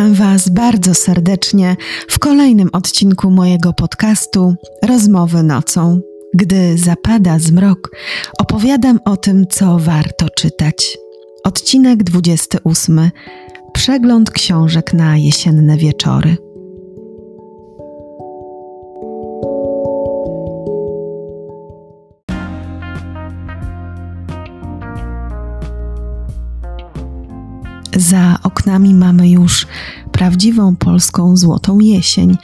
Witam Was bardzo serdecznie w kolejnym odcinku mojego podcastu Rozmowy nocą. Gdy zapada zmrok, opowiadam o tym, co warto czytać. Odcinek 28. Przegląd książek na jesienne wieczory. Za oknami mamy już prawdziwą polską złotą jesień.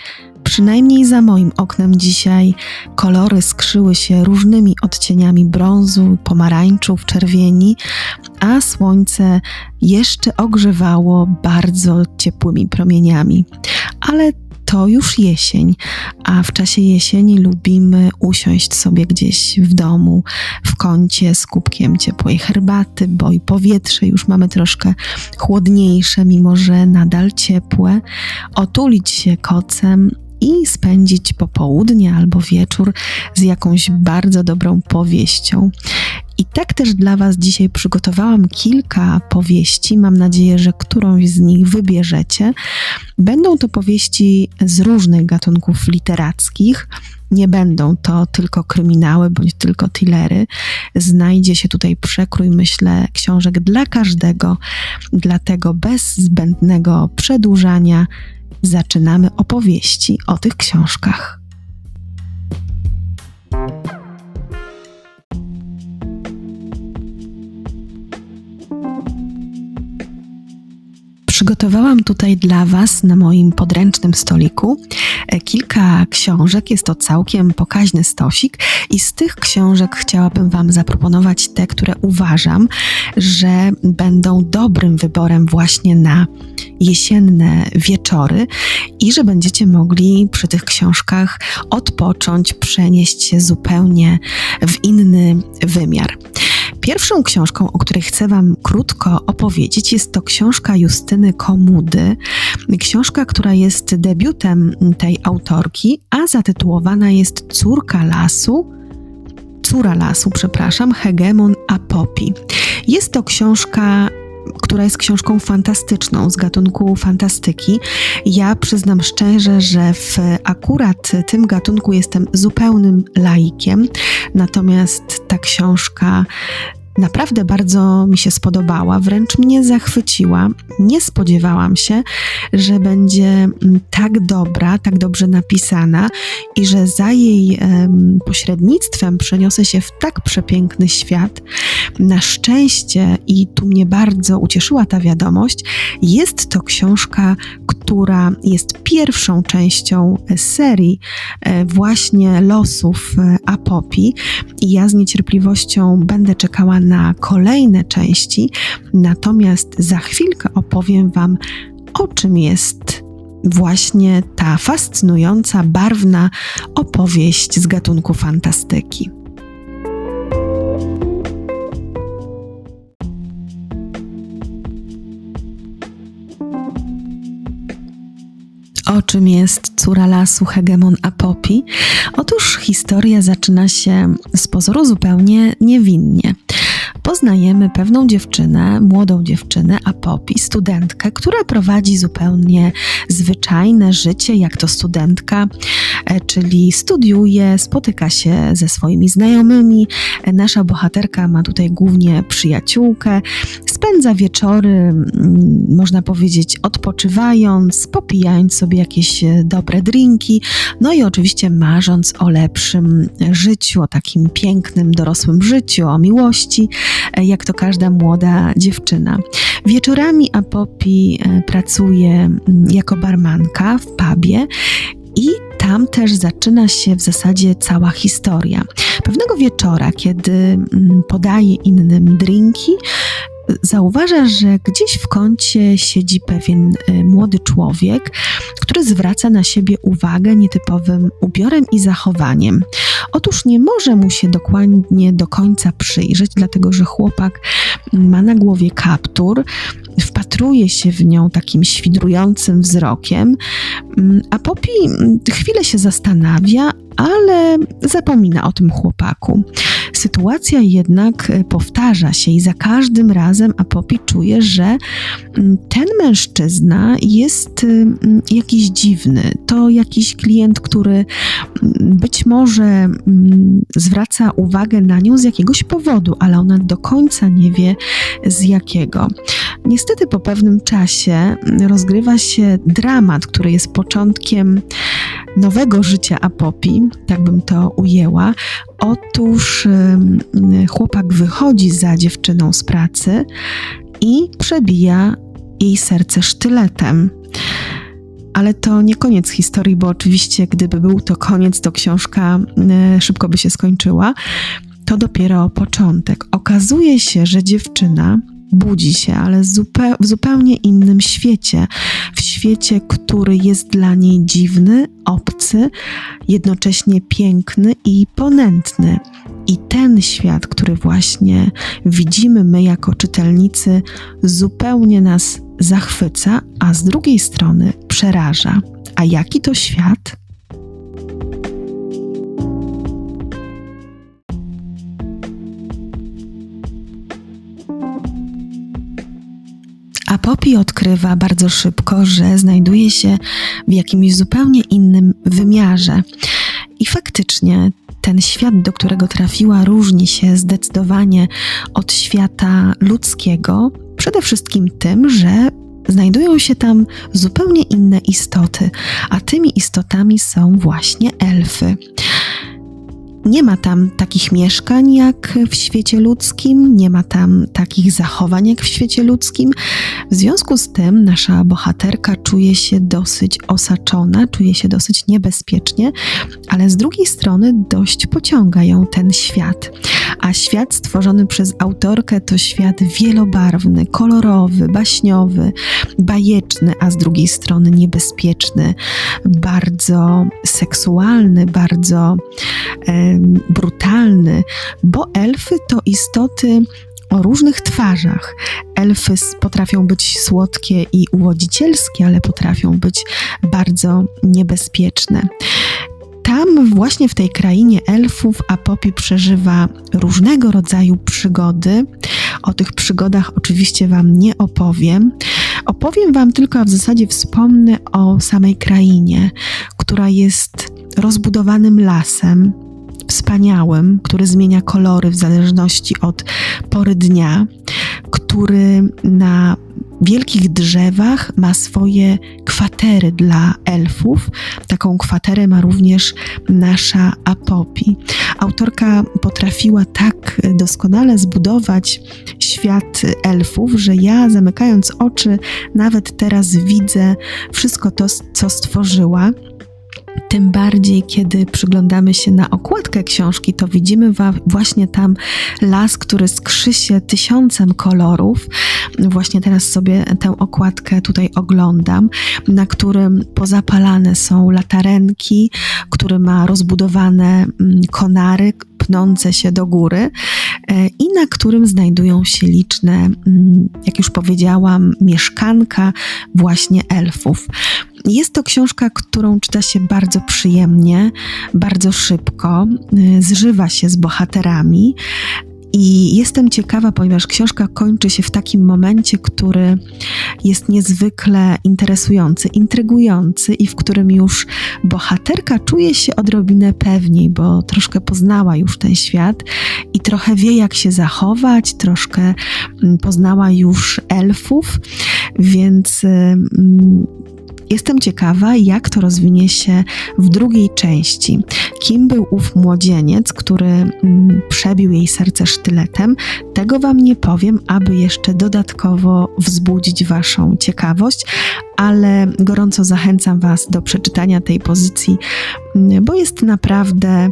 Przynajmniej za moim oknem dzisiaj kolory skrzyły się różnymi odcieniami brązu, pomarańczów, czerwieni, a słońce jeszcze ogrzewało bardzo ciepłymi promieniami. Ale to już jesień, a w czasie jesieni lubimy usiąść sobie gdzieś w domu, w kącie z kubkiem ciepłej herbaty, bo i powietrze już mamy troszkę chłodniejsze, mimo że nadal ciepłe, otulić się kocem i spędzić popołudnie albo wieczór z jakąś bardzo dobrą powieścią. I tak też dla Was dzisiaj przygotowałam kilka powieści. Mam nadzieję, że którąś z nich wybierzecie. Będą to powieści z różnych gatunków literackich. Nie będą to tylko kryminały bądź tylko thrillery. Znajdzie się tutaj przekrój, myślę, książek dla każdego. Dlatego bez zbędnego przedłużania zaczynamy opowieści o tych książkach. Przygotowałam tutaj dla Was na moim podręcznym stoliku e, kilka książek. Jest to całkiem pokaźny stosik, i z tych książek chciałabym Wam zaproponować te, które uważam, że będą dobrym wyborem właśnie na jesienne wieczory i że będziecie mogli przy tych książkach odpocząć, przenieść się zupełnie w inny wymiar. Pierwszą książką, o której chcę Wam krótko opowiedzieć, jest to książka Justyny Komudy. Książka, która jest debiutem tej autorki, a zatytułowana jest Córka lasu. Córa lasu, przepraszam, Hegemon Apopi. Jest to książka która jest książką fantastyczną z gatunku fantastyki. Ja przyznam szczerze, że w akurat tym gatunku jestem zupełnym laikiem, natomiast ta książka naprawdę bardzo mi się spodobała, wręcz mnie zachwyciła. Nie spodziewałam się, że będzie mm, tak dobra, tak dobrze napisana i że za jej um, pośrednictwem przeniosę się w tak przepiękny świat. Na szczęście, i tu mnie bardzo ucieszyła ta wiadomość, jest to książka, która jest pierwszą częścią serii e, właśnie losów e, Apopi i ja z niecierpliwością będę czekała na kolejne części, natomiast za chwilkę opowiem Wam, o czym jest właśnie ta fascynująca, barwna opowieść z gatunku fantastyki. o czym jest córa lasu Hegemon Apopi? Otóż historia zaczyna się z pozoru zupełnie niewinnie poznajemy pewną dziewczynę, młodą dziewczynę, Apopi, studentkę, która prowadzi zupełnie zwyczajne życie, jak to studentka, czyli studiuje, spotyka się ze swoimi znajomymi. E, nasza bohaterka ma tutaj głównie przyjaciółkę, spędza wieczory, można powiedzieć, odpoczywając, popijając sobie jakieś e, dobre drinki, no i oczywiście marząc o lepszym życiu, o takim pięknym, dorosłym życiu, o miłości, e, jak to każda młoda dziewczyna. Wieczorami Apopi e, pracuje jako barmanka w pubie i tam też zaczyna się w zasadzie cała historia. Pewnego wieczora, kiedy mm, podaje innym drinki, zauważa, że gdzieś w kącie siedzi pewien y, młody człowiek, który zwraca na siebie uwagę nietypowym ubiorem i zachowaniem. Otóż nie może mu się dokładnie do końca przyjrzeć, dlatego że chłopak ma na głowie kaptur, wpatruje się w nią takim świdrującym wzrokiem, mm, a Poppy chwilę się zastanawia, ale zapomina o tym chłopaku. Sytuacja jednak e, powtarza się i za każdym razem Apopi czuje, że mm, ten mężczyzna jest mm, jakiś dziwny. To jakiś klient, który mm, być może zwraca uwagę na nią z jakiegoś powodu, ale ona do końca nie wie z jakiego. Niestety po pewnym czasie rozgrywa się dramat, który jest początkiem nowego życia Apopi, tak bym to ujęła. Otóż chłopak wychodzi za dziewczyną z pracy i przebija jej serce sztyletem. Ale to nie koniec historii, bo oczywiście, gdyby był to koniec, to książka szybko by się skończyła. To dopiero początek. Okazuje się, że dziewczyna budzi się, ale w zupełnie innym świecie. W świecie, który jest dla niej dziwny, obcy, jednocześnie piękny i ponętny. I ten świat, który właśnie widzimy my jako czytelnicy, zupełnie nas zachwyca, a z drugiej strony przeraża. A jaki to świat? A Poppy odkrywa bardzo szybko, że znajduje się w jakimś zupełnie innym wymiarze. I faktycznie ten świat, do którego trafiła, różni się zdecydowanie od świata ludzkiego. Przede wszystkim tym, że znajdują się tam zupełnie inne istoty, a tymi istotami są właśnie elfy. Nie ma tam takich mieszkań jak w świecie ludzkim, nie ma tam takich zachowań jak w świecie ludzkim. W związku z tym nasza bohaterka czuje się dosyć osaczona, czuje się dosyć niebezpiecznie, ale z drugiej strony dość pociąga ją ten świat. A świat stworzony przez autorkę to świat wielobarwny, kolorowy, baśniowy, bajeczny, a z drugiej strony niebezpieczny, bardzo seksualny, bardzo e, brutalny, bo elfy to istoty o różnych twarzach. Elfy potrafią być słodkie i uwodzicielskie, ale potrafią być bardzo niebezpieczne. Tam, właśnie w tej krainie elfów, Apopi przeżywa różnego rodzaju przygody. O tych przygodach oczywiście Wam nie opowiem. Opowiem Wam tylko, a w zasadzie wspomnę o samej krainie, która jest rozbudowanym lasem, wspaniałym, który zmienia kolory w zależności od pory dnia, który na wielkich drzewach ma swoje kwatery dla elfów. Taką kwaterę ma również nasza Apopi. Autorka potrafiła tak doskonale zbudować świat elfów, że ja zamykając oczy, nawet teraz widzę wszystko to, co stworzyła. Tym bardziej, kiedy przyglądamy się na okładkę książki, to widzimy właśnie tam las, który skrzy się tysiącem kolorów. Właśnie teraz sobie tę okładkę tutaj oglądam, na którym pozapalane są latarenki, który ma rozbudowane mm, konary, pnące się do góry e, i na którym znajdują się liczne, mm, jak już powiedziałam, mieszkanka właśnie elfów. Jest to książka, którą czyta się bardzo przyjemnie, bardzo szybko, y, zżywa się z bohaterami. I jestem ciekawa, ponieważ książka kończy się w takim momencie, który jest niezwykle interesujący, intrygujący i w którym już bohaterka czuje się odrobinę pewniej, bo troszkę poznała już ten świat i trochę wie, jak się zachować, troszkę mm, poznała już elfów, więc mm, Jestem ciekawa, jak to rozwinie się w drugiej części. Kim był ów młodzieniec, który mm, przebił jej serce sztyletem? Tego Wam nie powiem, aby jeszcze dodatkowo wzbudzić Waszą ciekawość, ale gorąco zachęcam Was do przeczytania tej pozycji, mm, bo jest naprawdę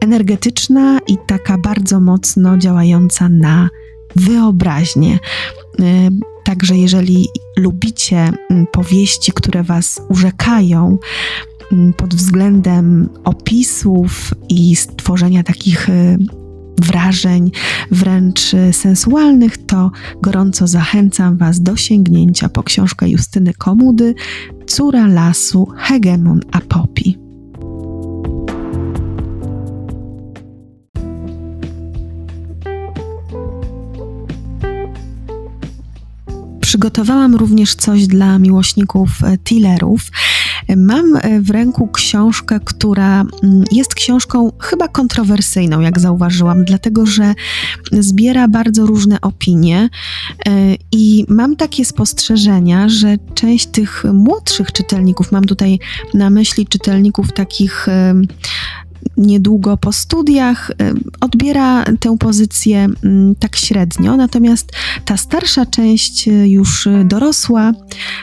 energetyczna i taka bardzo mocno działająca na wyobraźnię. Także jeżeli lubicie mm, powieści, które Was urzekają mm, pod względem opisów i stworzenia takich y, wrażeń wręcz y, sensualnych, to gorąco zachęcam Was do sięgnięcia po książkę Justyny Komudy Córa lasu Hegemon Apopi. Przygotowałam również coś dla miłośników thrillerów. Mam w ręku książkę, która mm, jest książką chyba kontrowersyjną, jak zauważyłam, dlatego że zbiera bardzo różne opinie i mam takie spostrzeżenia, że część tych młodszych czytelników, mam tutaj na myśli czytelników takich niedługo po studiach, y, odbiera tę pozycję mm, tak średnio, natomiast ta starsza część, y, już dorosła,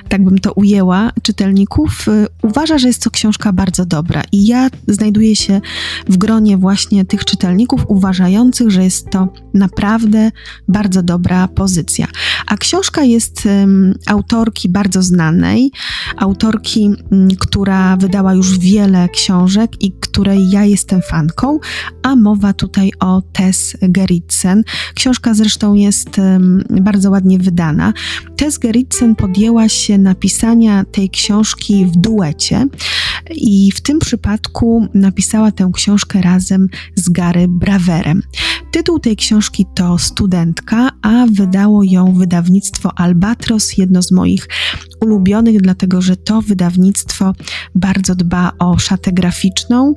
tak bym to ujęła, czytelników, y, uważa, że jest to książka bardzo dobra. I ja znajduję się w gronie właśnie tych czytelników uważających, że jest to naprawdę bardzo dobra pozycja. A książka jest autorki bardzo znanej, autorki, um, która wydała już wiele książek i której ja jestem fanką, a mowa tutaj o Tess Gerritsen. Książka zresztą jest bardzo ładnie wydana. Tess Gerritsen podjęła się napisania tej książki w duecie i w tym przypadku napisała tę książkę razem z Gary Braverem. Tytuł tej książki to Studentka, a wydało ją wydawnictwo Albatros, jedno z moich ulubionych, dlatego że to wydawnictwo bardzo dba o szatę graficzną,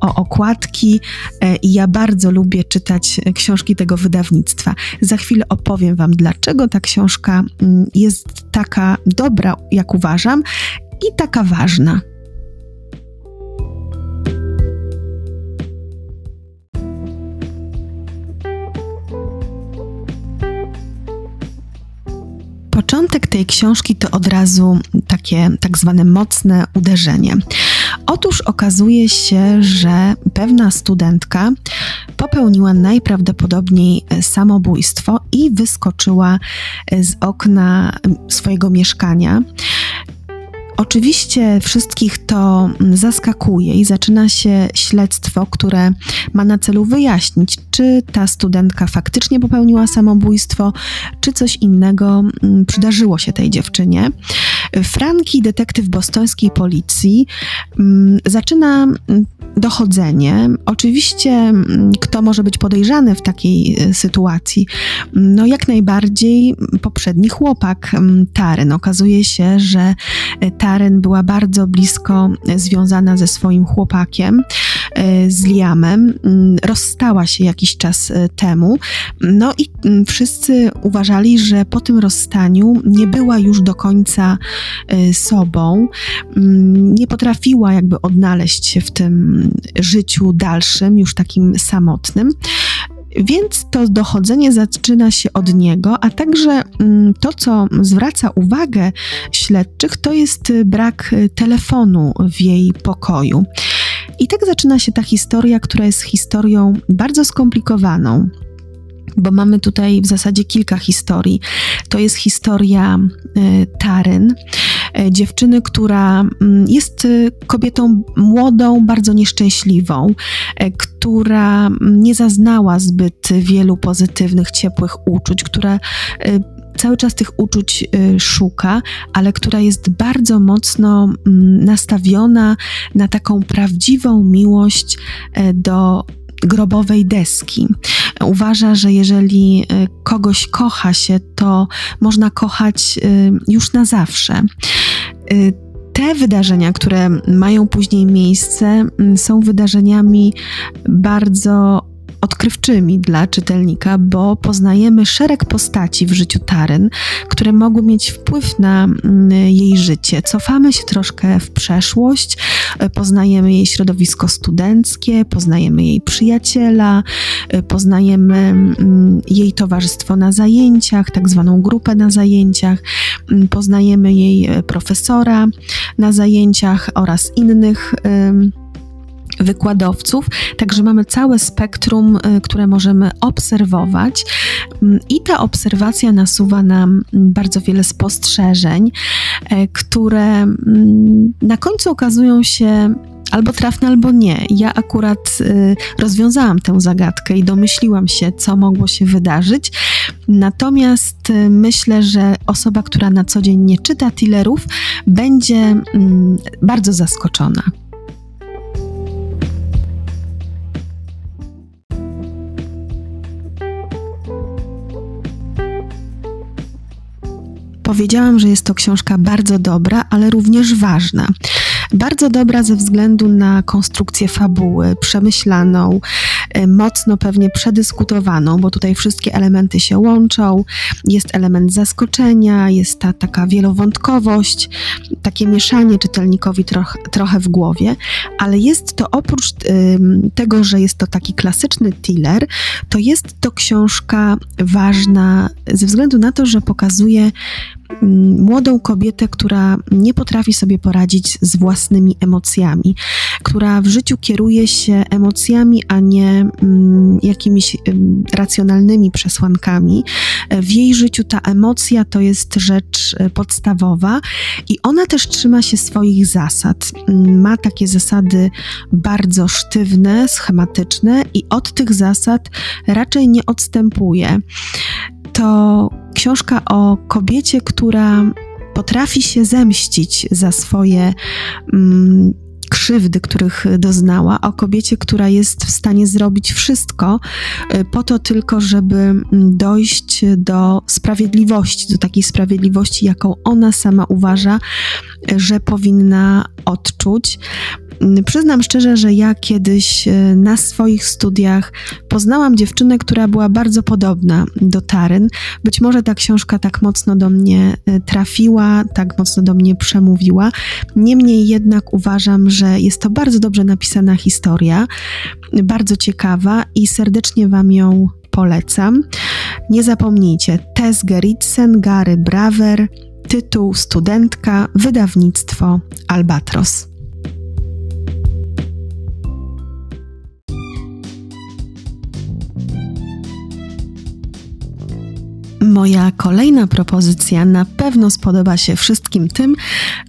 o okładki e, i ja bardzo lubię czytać książki tego wydawnictwa. Za chwilę opowiem Wam, dlaczego ta książka mm, jest taka dobra, jak uważam, i taka ważna. Początek tej książki to od razu takie tak zwane mocne uderzenie. Otóż okazuje się, że pewna studentka popełniła najprawdopodobniej samobójstwo i wyskoczyła z okna swojego mieszkania. Oczywiście wszystkich to zaskakuje i zaczyna się śledztwo, które ma na celu wyjaśnić, czy ta studentka faktycznie popełniła samobójstwo, czy coś innego mm, przydarzyło się tej dziewczynie. Franki, detektyw bostońskiej policji, mm, zaczyna mm, dochodzenie. Oczywiście, kto może być podejrzany w takiej e, sytuacji? No, jak najbardziej poprzedni chłopak Taren. Okazuje się, że e, Taren była bardzo blisko związana ze swoim chłopakiem, e, z Liamem. Rozstała się jakiś czas temu. No i wszyscy uważali, że po tym rozstaniu nie była już do końca sobą. Nie potrafiła jakby odnaleźć się w tym życiu dalszym, już takim samotnym. Więc to dochodzenie zaczyna się od niego, a także mm, to, co zwraca uwagę śledczych, to jest brak telefonu w jej pokoju. I tak zaczyna się ta historia, która jest historią bardzo skomplikowaną bo mamy tutaj w zasadzie kilka historii. To jest historia y, Taryn, y, dziewczyny, która mm, jest y, kobietą młodą, bardzo nieszczęśliwą, która nie zaznała zbyt wielu pozytywnych, ciepłych uczuć, która cały czas tych uczuć szuka, ale która jest bardzo mocno mm, nastawiona na taką prawdziwą miłość do grobowej deski. Uważa, że jeżeli y, kogoś kocha się, to można kochać y, już na zawsze. Y, te wydarzenia, które mają później miejsce, mm, są wydarzeniami bardzo odkrywczymi dla czytelnika, bo poznajemy szereg postaci w życiu Taryn, które mogły mieć wpływ na mm, jej życie. Cofamy się troszkę w przeszłość, e, poznajemy jej środowisko studenckie, poznajemy jej przyjaciela, e, poznajemy mm, jej towarzystwo na zajęciach, tak zwaną grupę na zajęciach, mm, poznajemy jej e, profesora na zajęciach oraz innych wykładowców, także mamy całe spektrum, y, które możemy obserwować mm, i ta obserwacja nasuwa nam bardzo wiele spostrzeżeń, y, które mm, na końcu okazują się albo trafne, albo nie. Ja akurat y, rozwiązałam tę zagadkę i domyśliłam się, co mogło się wydarzyć. Natomiast myślę, że osoba, która na co dzień nie czyta tillerów, będzie y, bardzo zaskoczona. Powiedziałam, że jest to książka bardzo dobra, ale również ważna. Bardzo dobra ze względu na konstrukcję fabuły, przemyślaną, e, mocno pewnie przedyskutowaną, bo tutaj wszystkie elementy się łączą. Jest element zaskoczenia, jest ta taka wielowątkowość, takie mieszanie czytelnikowi troch, trochę w głowie, ale jest to oprócz tego, że jest to taki klasyczny thriller, to jest to książka ważna ze względu na to, że pokazuje młodą kobietę, która nie potrafi sobie poradzić z własnymi emocjami, która w życiu kieruje się emocjami, a nie mm, jakimiś racjonalnymi przesłankami. W jej życiu ta emocja to jest rzecz e, podstawowa i ona też trzyma się swoich zasad. Mm, ma takie zasady bardzo sztywne, schematyczne i od tych zasad raczej nie odstępuje to książka o kobiecie, która potrafi się zemścić za swoje mm, krzywdy, których doznała, o kobiecie, która jest w stanie zrobić wszystko y, po to tylko, żeby mm, dojść do sprawiedliwości, do takiej sprawiedliwości, jaką ona sama uważa, że powinna odczuć. Przyznam szczerze, że ja kiedyś e, na swoich studiach poznałam dziewczynę, która była bardzo podobna do Taryn. Być może ta książka tak mocno do mnie e, trafiła, tak mocno do mnie przemówiła. Niemniej jednak uważam, że jest to bardzo dobrze napisana historia, bardzo ciekawa i serdecznie Wam ją polecam. Nie zapomnijcie, Tess Gerritsen, Gary Braver, tytuł Studentka, wydawnictwo Albatros. Moja kolejna propozycja na pewno spodoba się wszystkim tym,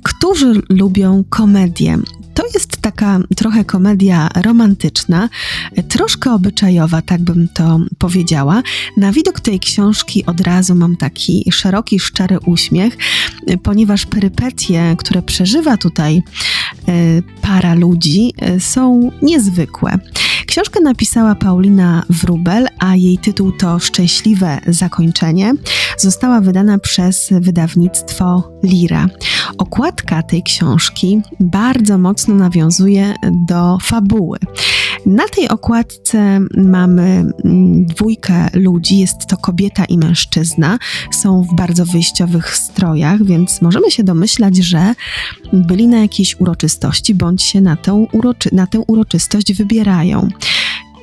którzy lubią komedię. To jest taka trochę komedia romantyczna, troszkę obyczajowa, tak bym to powiedziała. Na widok tej książki od razu mam taki szeroki, szczery uśmiech, ponieważ perypetie, które przeżywa tutaj e, para ludzi, e, są niezwykłe. Książkę napisała Paulina Wrubel, a jej tytuł to Szczęśliwe zakończenie. Została wydana przez wydawnictwo Lira. Okładka tej książki bardzo mocno nawiązuje do fabuły. Na tej okładce mamy mm, dwójkę ludzi, jest to kobieta i mężczyzna. Są w bardzo wyjściowych strojach, więc możemy się domyślać, że byli na jakiejś uroczystości bądź się na tę, uroczy na tę uroczystość wybierają.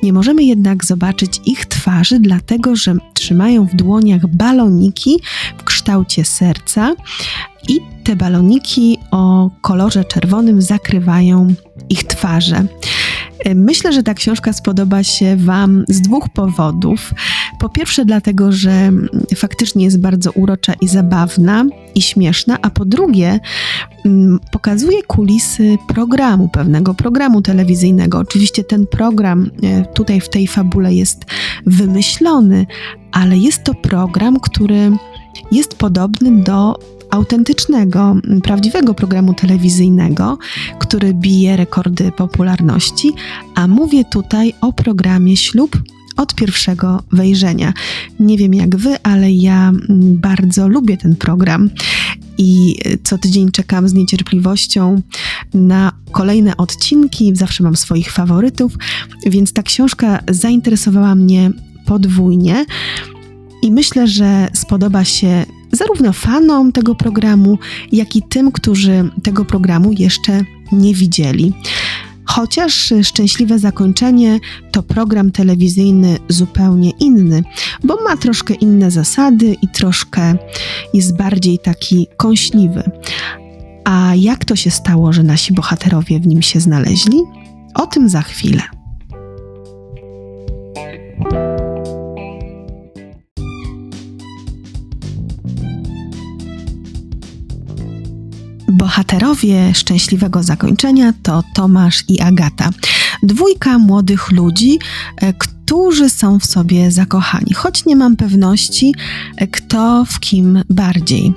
Nie możemy jednak zobaczyć ich twarzy, dlatego że trzymają w dłoniach baloniki w kształcie serca i te baloniki o kolorze czerwonym zakrywają ich twarze. Myślę, że ta książka spodoba się Wam z dwóch powodów. Po pierwsze, dlatego, że faktycznie jest bardzo urocza i zabawna i śmieszna, a po drugie, mm, pokazuje kulisy programu, pewnego programu telewizyjnego. Oczywiście ten program e, tutaj w tej fabule jest wymyślony, ale jest to program, który jest podobny do autentycznego, prawdziwego programu telewizyjnego, który bije rekordy popularności, a mówię tutaj o programie Ślub od pierwszego wejrzenia. Nie wiem jak wy, ale ja bardzo lubię ten program i co tydzień czekam z niecierpliwością na kolejne odcinki. Zawsze mam swoich faworytów, więc ta książka zainteresowała mnie podwójnie. I myślę, że spodoba się zarówno fanom tego programu, jak i tym, którzy tego programu jeszcze nie widzieli. Chociaż Szczęśliwe Zakończenie to program telewizyjny zupełnie inny, bo ma troszkę inne zasady i troszkę jest bardziej taki kąśliwy. A jak to się stało, że nasi bohaterowie w nim się znaleźli? O tym za chwilę. Bohaterowie szczęśliwego zakończenia to Tomasz i Agata. Dwójka młodych ludzi, e, którzy są w sobie zakochani, choć nie mam pewności, kto w kim bardziej.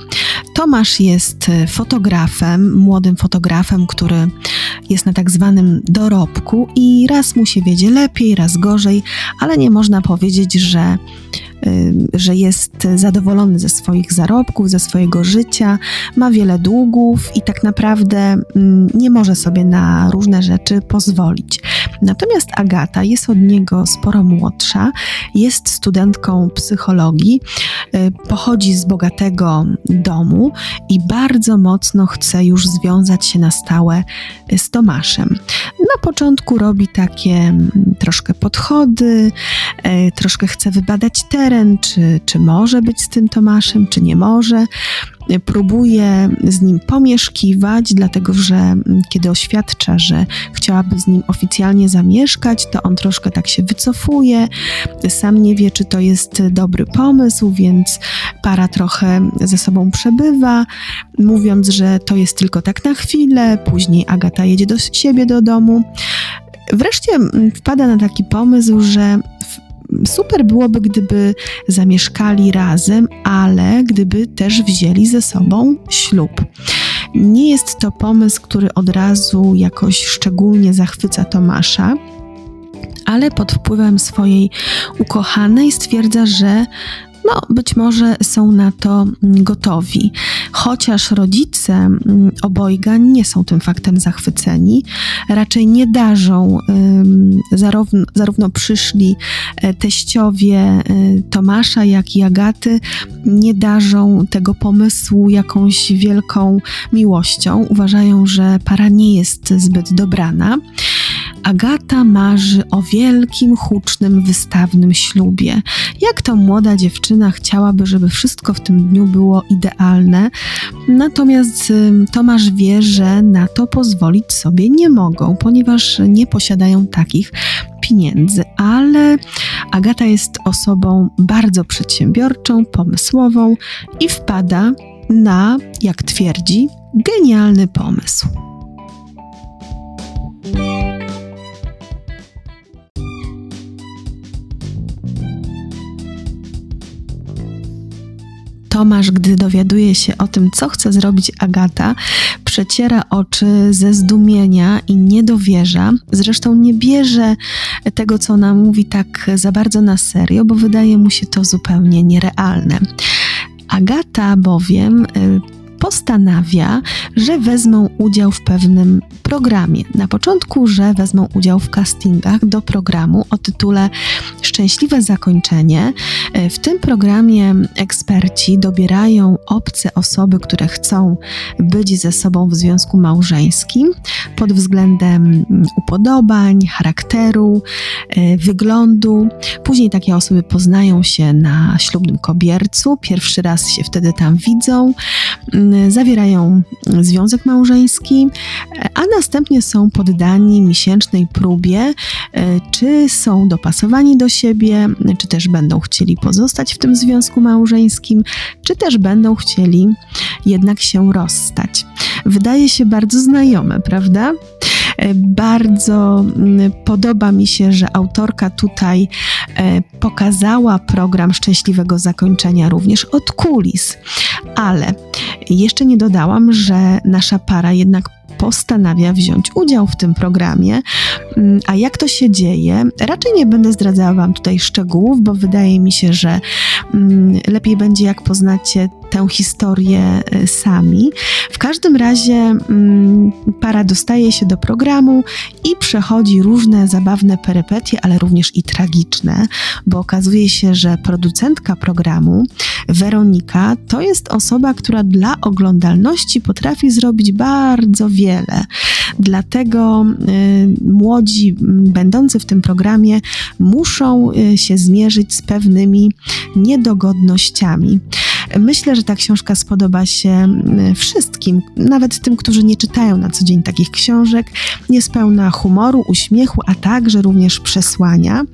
Tomasz jest fotografem, młodym fotografem, który jest na tak zwanym dorobku i raz mu się wiedzie lepiej, raz gorzej, ale nie można powiedzieć, że że jest zadowolony ze swoich zarobków, ze swojego życia, ma wiele długów i tak naprawdę nie może sobie na różne rzeczy pozwolić. Natomiast Agata jest od niego sporo młodsza, jest studentką psychologii, y, pochodzi z bogatego domu i bardzo mocno chce już związać się na stałe z Tomaszem. Na początku robi takie troszkę podchody, y, troszkę chce wybadać czy, czy może być z tym Tomaszem, czy nie może próbuje z nim pomieszkiwać, dlatego że mm, kiedy oświadcza, że chciałaby z nim oficjalnie zamieszkać, to on troszkę tak się wycofuje, sam nie wie, czy to jest dobry pomysł, więc para trochę ze sobą przebywa, mówiąc, że to jest tylko tak na chwilę, później Agata jedzie do siebie do domu. Wreszcie mm, wpada na taki pomysł, że super byłoby, gdyby zamieszkali razem, ale gdyby też wzięli ze sobą ślub. Nie jest to pomysł, który od razu jakoś szczególnie zachwyca Tomasza ale pod wpływem swojej ukochanej stwierdza, że no, być może są na to gotowi. Chociaż rodzice mm, obojga nie są tym faktem zachwyceni, raczej nie darzą, zarówno, zarówno przyszli e, teściowie e, Tomasza, jak i Agaty, nie darzą tego pomysłu jakąś wielką miłością. Uważają, że para nie jest zbyt dobrana. Agata marzy o wielkim, hucznym, wystawnym ślubie. Jak to młoda dziewczyna chciałaby, żeby wszystko w tym dniu było idealne, natomiast Tomasz wie, że na to pozwolić sobie nie mogą, ponieważ nie posiadają takich pieniędzy, ale Agata jest osobą bardzo przedsiębiorczą, pomysłową i wpada na, jak twierdzi, genialny pomysł. Tomasz, gdy dowiaduje się o tym, co chce zrobić Agata, przeciera oczy ze zdumienia i nie dowierza. Zresztą nie bierze tego, co ona mówi, tak za bardzo na serio, bo wydaje mu się to zupełnie nierealne. Agata bowiem y, postanawia, że wezmą udział w pewnym programie. Na początku, że wezmą udział w castingach do programu o tytule Szczęśliwe zakończenie. E, w tym programie eksperci dobierają obce osoby, które chcą być ze sobą w związku małżeńskim pod względem upodobań, charakteru, e, wyglądu. Później takie osoby poznają się na ślubnym kobiercu, pierwszy raz się wtedy tam widzą, zawierają związek małżeński, a następnie są poddani miesięcznej próbie, e, czy są dopasowani do siebie, czy też będą chcieli pozostać w tym związku małżeńskim, czy też będą chcieli jednak się rozstać. Wydaje się bardzo znajome, prawda? E, bardzo mm, podoba mi się, że autorka tutaj e, pokazała program szczęśliwego zakończenia również od kulis, ale jeszcze nie dodałam, że nasza para jednak postanawia wziąć udział w tym programie. Mm, a jak to się dzieje? Raczej nie będę zdradzała Wam tutaj szczegółów, bo wydaje mi się, że mm, lepiej będzie, jak poznacie tę historię y, sami. W każdym razie mm, para dostaje się do programu i przechodzi różne zabawne perypetie, ale również i tragiczne, bo okazuje się, że producentka programu, Weronika, to jest osoba, która dla oglądalności potrafi zrobić bardzo wiele. Dlatego y, młodzi będący w tym programie muszą y, się zmierzyć z pewnymi niedogodnościami. Myślę, że ta książka spodoba się mm, wszystkim, nawet tym, którzy nie czytają na co dzień takich książek. Jest pełna humoru, uśmiechu, a także również przesłania.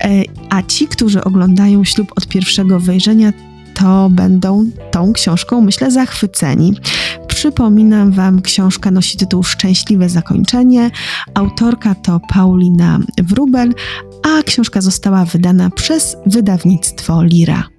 E, a ci, którzy oglądają ślub od pierwszego wejrzenia, to będą tą książką, myślę, zachwyceni. Przy Przypominam Wam, książka nosi tytuł Szczęśliwe zakończenie. Autorka to Paulina Wrubel, a książka została wydana przez wydawnictwo Lira.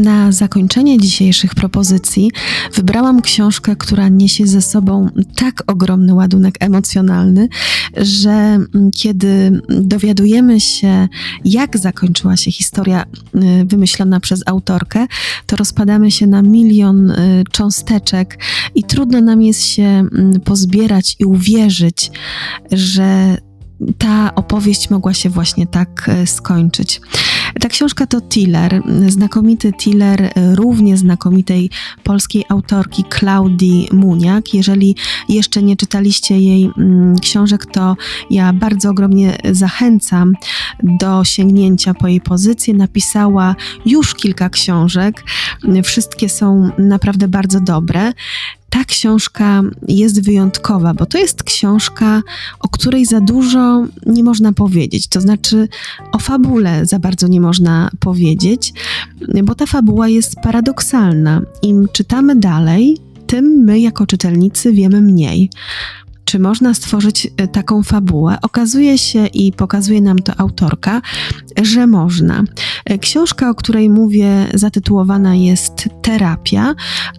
Na zakończenie dzisiejszych propozycji wybrałam książkę, która niesie ze sobą tak ogromny ładunek emocjonalny, że mm, kiedy dowiadujemy się, jak zakończyła się historia y, wymyślona przez autorkę, to rozpadamy się na milion y, cząsteczek i trudno nam jest się mm, pozbierać i uwierzyć, że ta opowieść mogła się właśnie tak e, skończyć. Ta książka to Tiller, znakomity Tiller e, równie znakomitej polskiej autorki Klaudii Muniak. Jeżeli jeszcze nie czytaliście jej mm, książek, to ja bardzo ogromnie zachęcam do sięgnięcia po jej pozycję. Napisała już kilka książek, wszystkie są naprawdę bardzo dobre ta książka jest wyjątkowa, bo to jest książka, o której za dużo nie można powiedzieć. To znaczy, o fabule za bardzo nie można powiedzieć, bo ta fabuła jest paradoksalna. Im czytamy dalej, tym my jako czytelnicy wiemy mniej czy można stworzyć e, taką fabułę. Okazuje się i pokazuje nam to autorka, że można. E, książka, o której mówię, zatytułowana jest Terapia,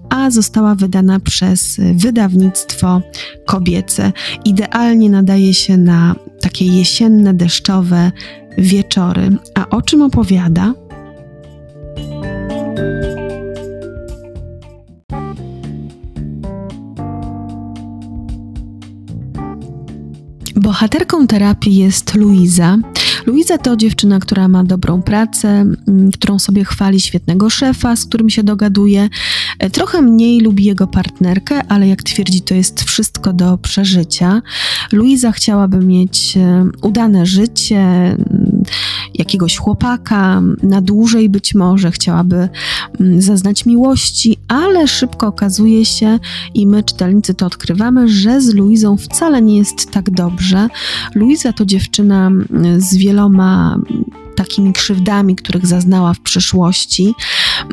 a została wydana przez wydawnictwo kobiece. Idealnie nadaje się na takie jesienne, deszczowe wieczory. A o czym opowiada? Bohaterką terapii jest Luiza. Luiza to dziewczyna, która ma dobrą pracę, mm, którą sobie chwali świetnego szefa, z którym się dogaduje. E, trochę mniej lubi jego partnerkę, ale jak twierdzi, to jest wszystko do przeżycia. Luiza chciałaby mieć e, udane życie, jakiegoś chłopaka, na dłużej być może, chciałaby mm, zaznać miłości, ale szybko okazuje się, i my czytelnicy to odkrywamy, że z Luizą wcale nie jest tak dobrze. Luiza to dziewczyna z wieloma takimi krzywdami, których zaznała w przeszłości.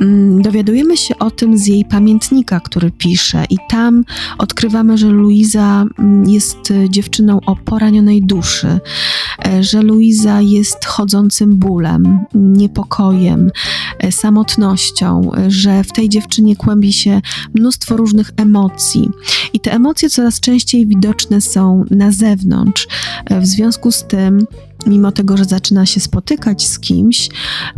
Mm, dowiadujemy się o tym z jej pamiętnika, który pisze, i tam odkrywamy, że Luiza mm, jest dziewczyną o poranionej duszy, e, że Luiza jest chodzącym bólem, niepokojem, e, samotnością, że w tej dziewczynie kłębi się mnóstwo różnych emocji. I te emocje coraz częściej widoczne są na zewnątrz. E, w związku z tym, mimo tego, że zaczyna się spotykać z kimś,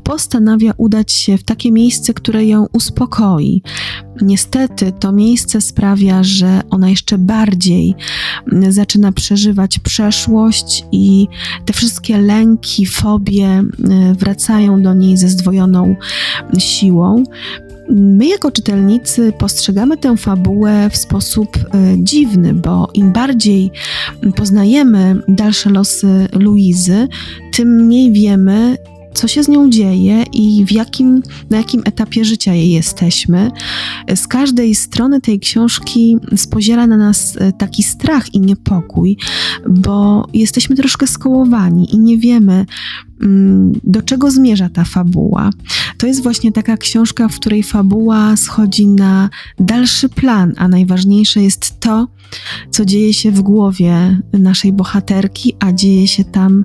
postanawia udać się w takie miejsce, które ją uspokoi. Niestety to miejsce sprawia, że ona jeszcze bardziej zaczyna przeżywać przeszłość i te wszystkie lęki, fobie e, wracają do niej ze zdwojoną siłą. My, jako czytelnicy, postrzegamy tę fabułę w sposób e, dziwny, bo im bardziej poznajemy dalsze losy Luizy, tym mniej wiemy, co się z nią dzieje i w jakim, na jakim etapie życia jej jesteśmy. Z każdej strony tej książki spoziera na nas e, taki strach i niepokój, bo jesteśmy troszkę skołowani i nie wiemy, mm, do czego zmierza ta fabuła. To jest właśnie taka książka, w której fabuła schodzi na dalszy plan, a najważniejsze jest to, co dzieje się w głowie naszej bohaterki, a dzieje się tam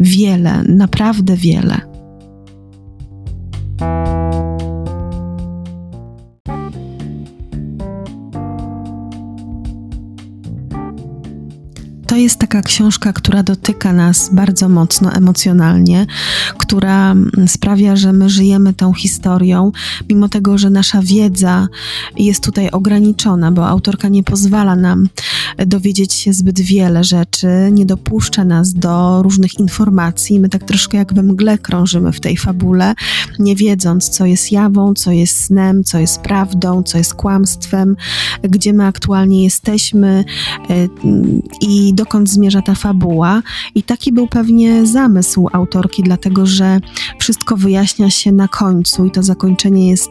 wiele, naprawdę wiele. Książka, która dotyka nas bardzo mocno emocjonalnie, która sprawia, że my żyjemy tą historią, mimo tego, że nasza wiedza jest tutaj ograniczona, bo autorka nie pozwala nam dowiedzieć się zbyt wiele rzeczy, nie dopuszcza nas do różnych informacji. My tak troszkę jak we mgle krążymy w tej fabule, nie wiedząc, co jest jawą, co jest snem, co jest prawdą, co jest kłamstwem, gdzie my aktualnie jesteśmy e, i dokąd zmierza ta fabuła. I taki był pewnie zamysł autorki, dlatego że wszystko wyjaśnia się na końcu i to zakończenie jest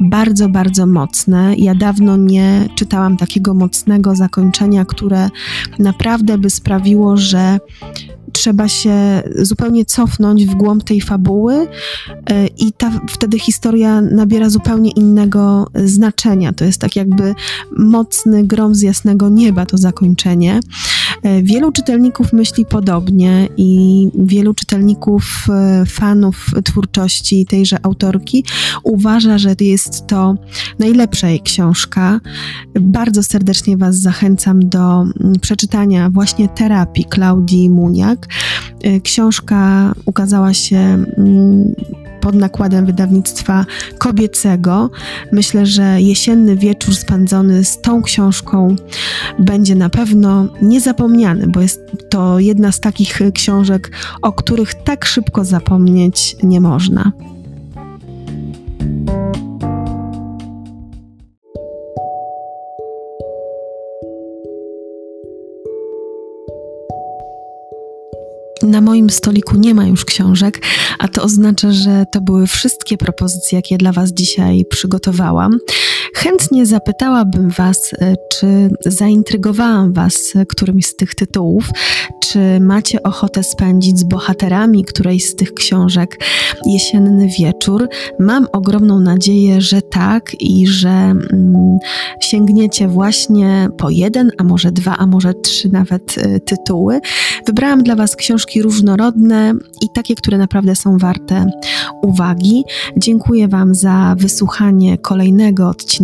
bardzo, bardzo mocne. Ja dawno nie czytałam takiego mocnego zakończenia, które naprawdę by sprawiło, że trzeba się zupełnie cofnąć w głąb tej fabuły y, i ta, wtedy historia nabiera zupełnie innego znaczenia. To jest tak jakby mocny grom z jasnego nieba to zakończenie. E, wielu czytelników myśli podobnie i wielu czytelników, e, fanów twórczości tejże autorki uważa, że jest to najlepsza jej książka. Bardzo serdecznie Was zachęcam do mm, przeczytania właśnie terapii Klaudii Muniak. E, książka ukazała się mm, pod nakładem wydawnictwa kobiecego. Myślę, że jesienny wieczór spędzony z tą książką będzie na pewno niezapomniany, bo jest to jedna z takich książek, o których tak szybko zapomnieć nie można. Na moim stoliku nie ma już książek, a to oznacza, że to były wszystkie propozycje, jakie dla Was dzisiaj przygotowałam. Chętnie zapytałabym Was, e, czy zaintrygowałam Was którymś z tych tytułów, czy macie ochotę spędzić z bohaterami którejś z tych książek jesienny wieczór. Mam ogromną nadzieję, że tak i że mm, sięgniecie właśnie po jeden, a może dwa, a może trzy nawet y, tytuły. Wybrałam dla Was książki różnorodne i takie, które naprawdę są warte uwagi. Dziękuję Wam za wysłuchanie kolejnego odcinka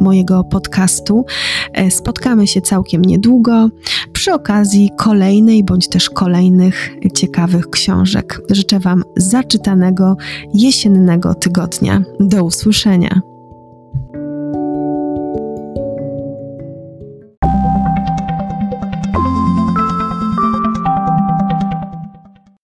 mojego podcastu. E, spotkamy się całkiem niedługo przy okazji kolejnej bądź też kolejnych ciekawych książek. Życzę Wam zaczytanego jesiennego tygodnia. Do usłyszenia.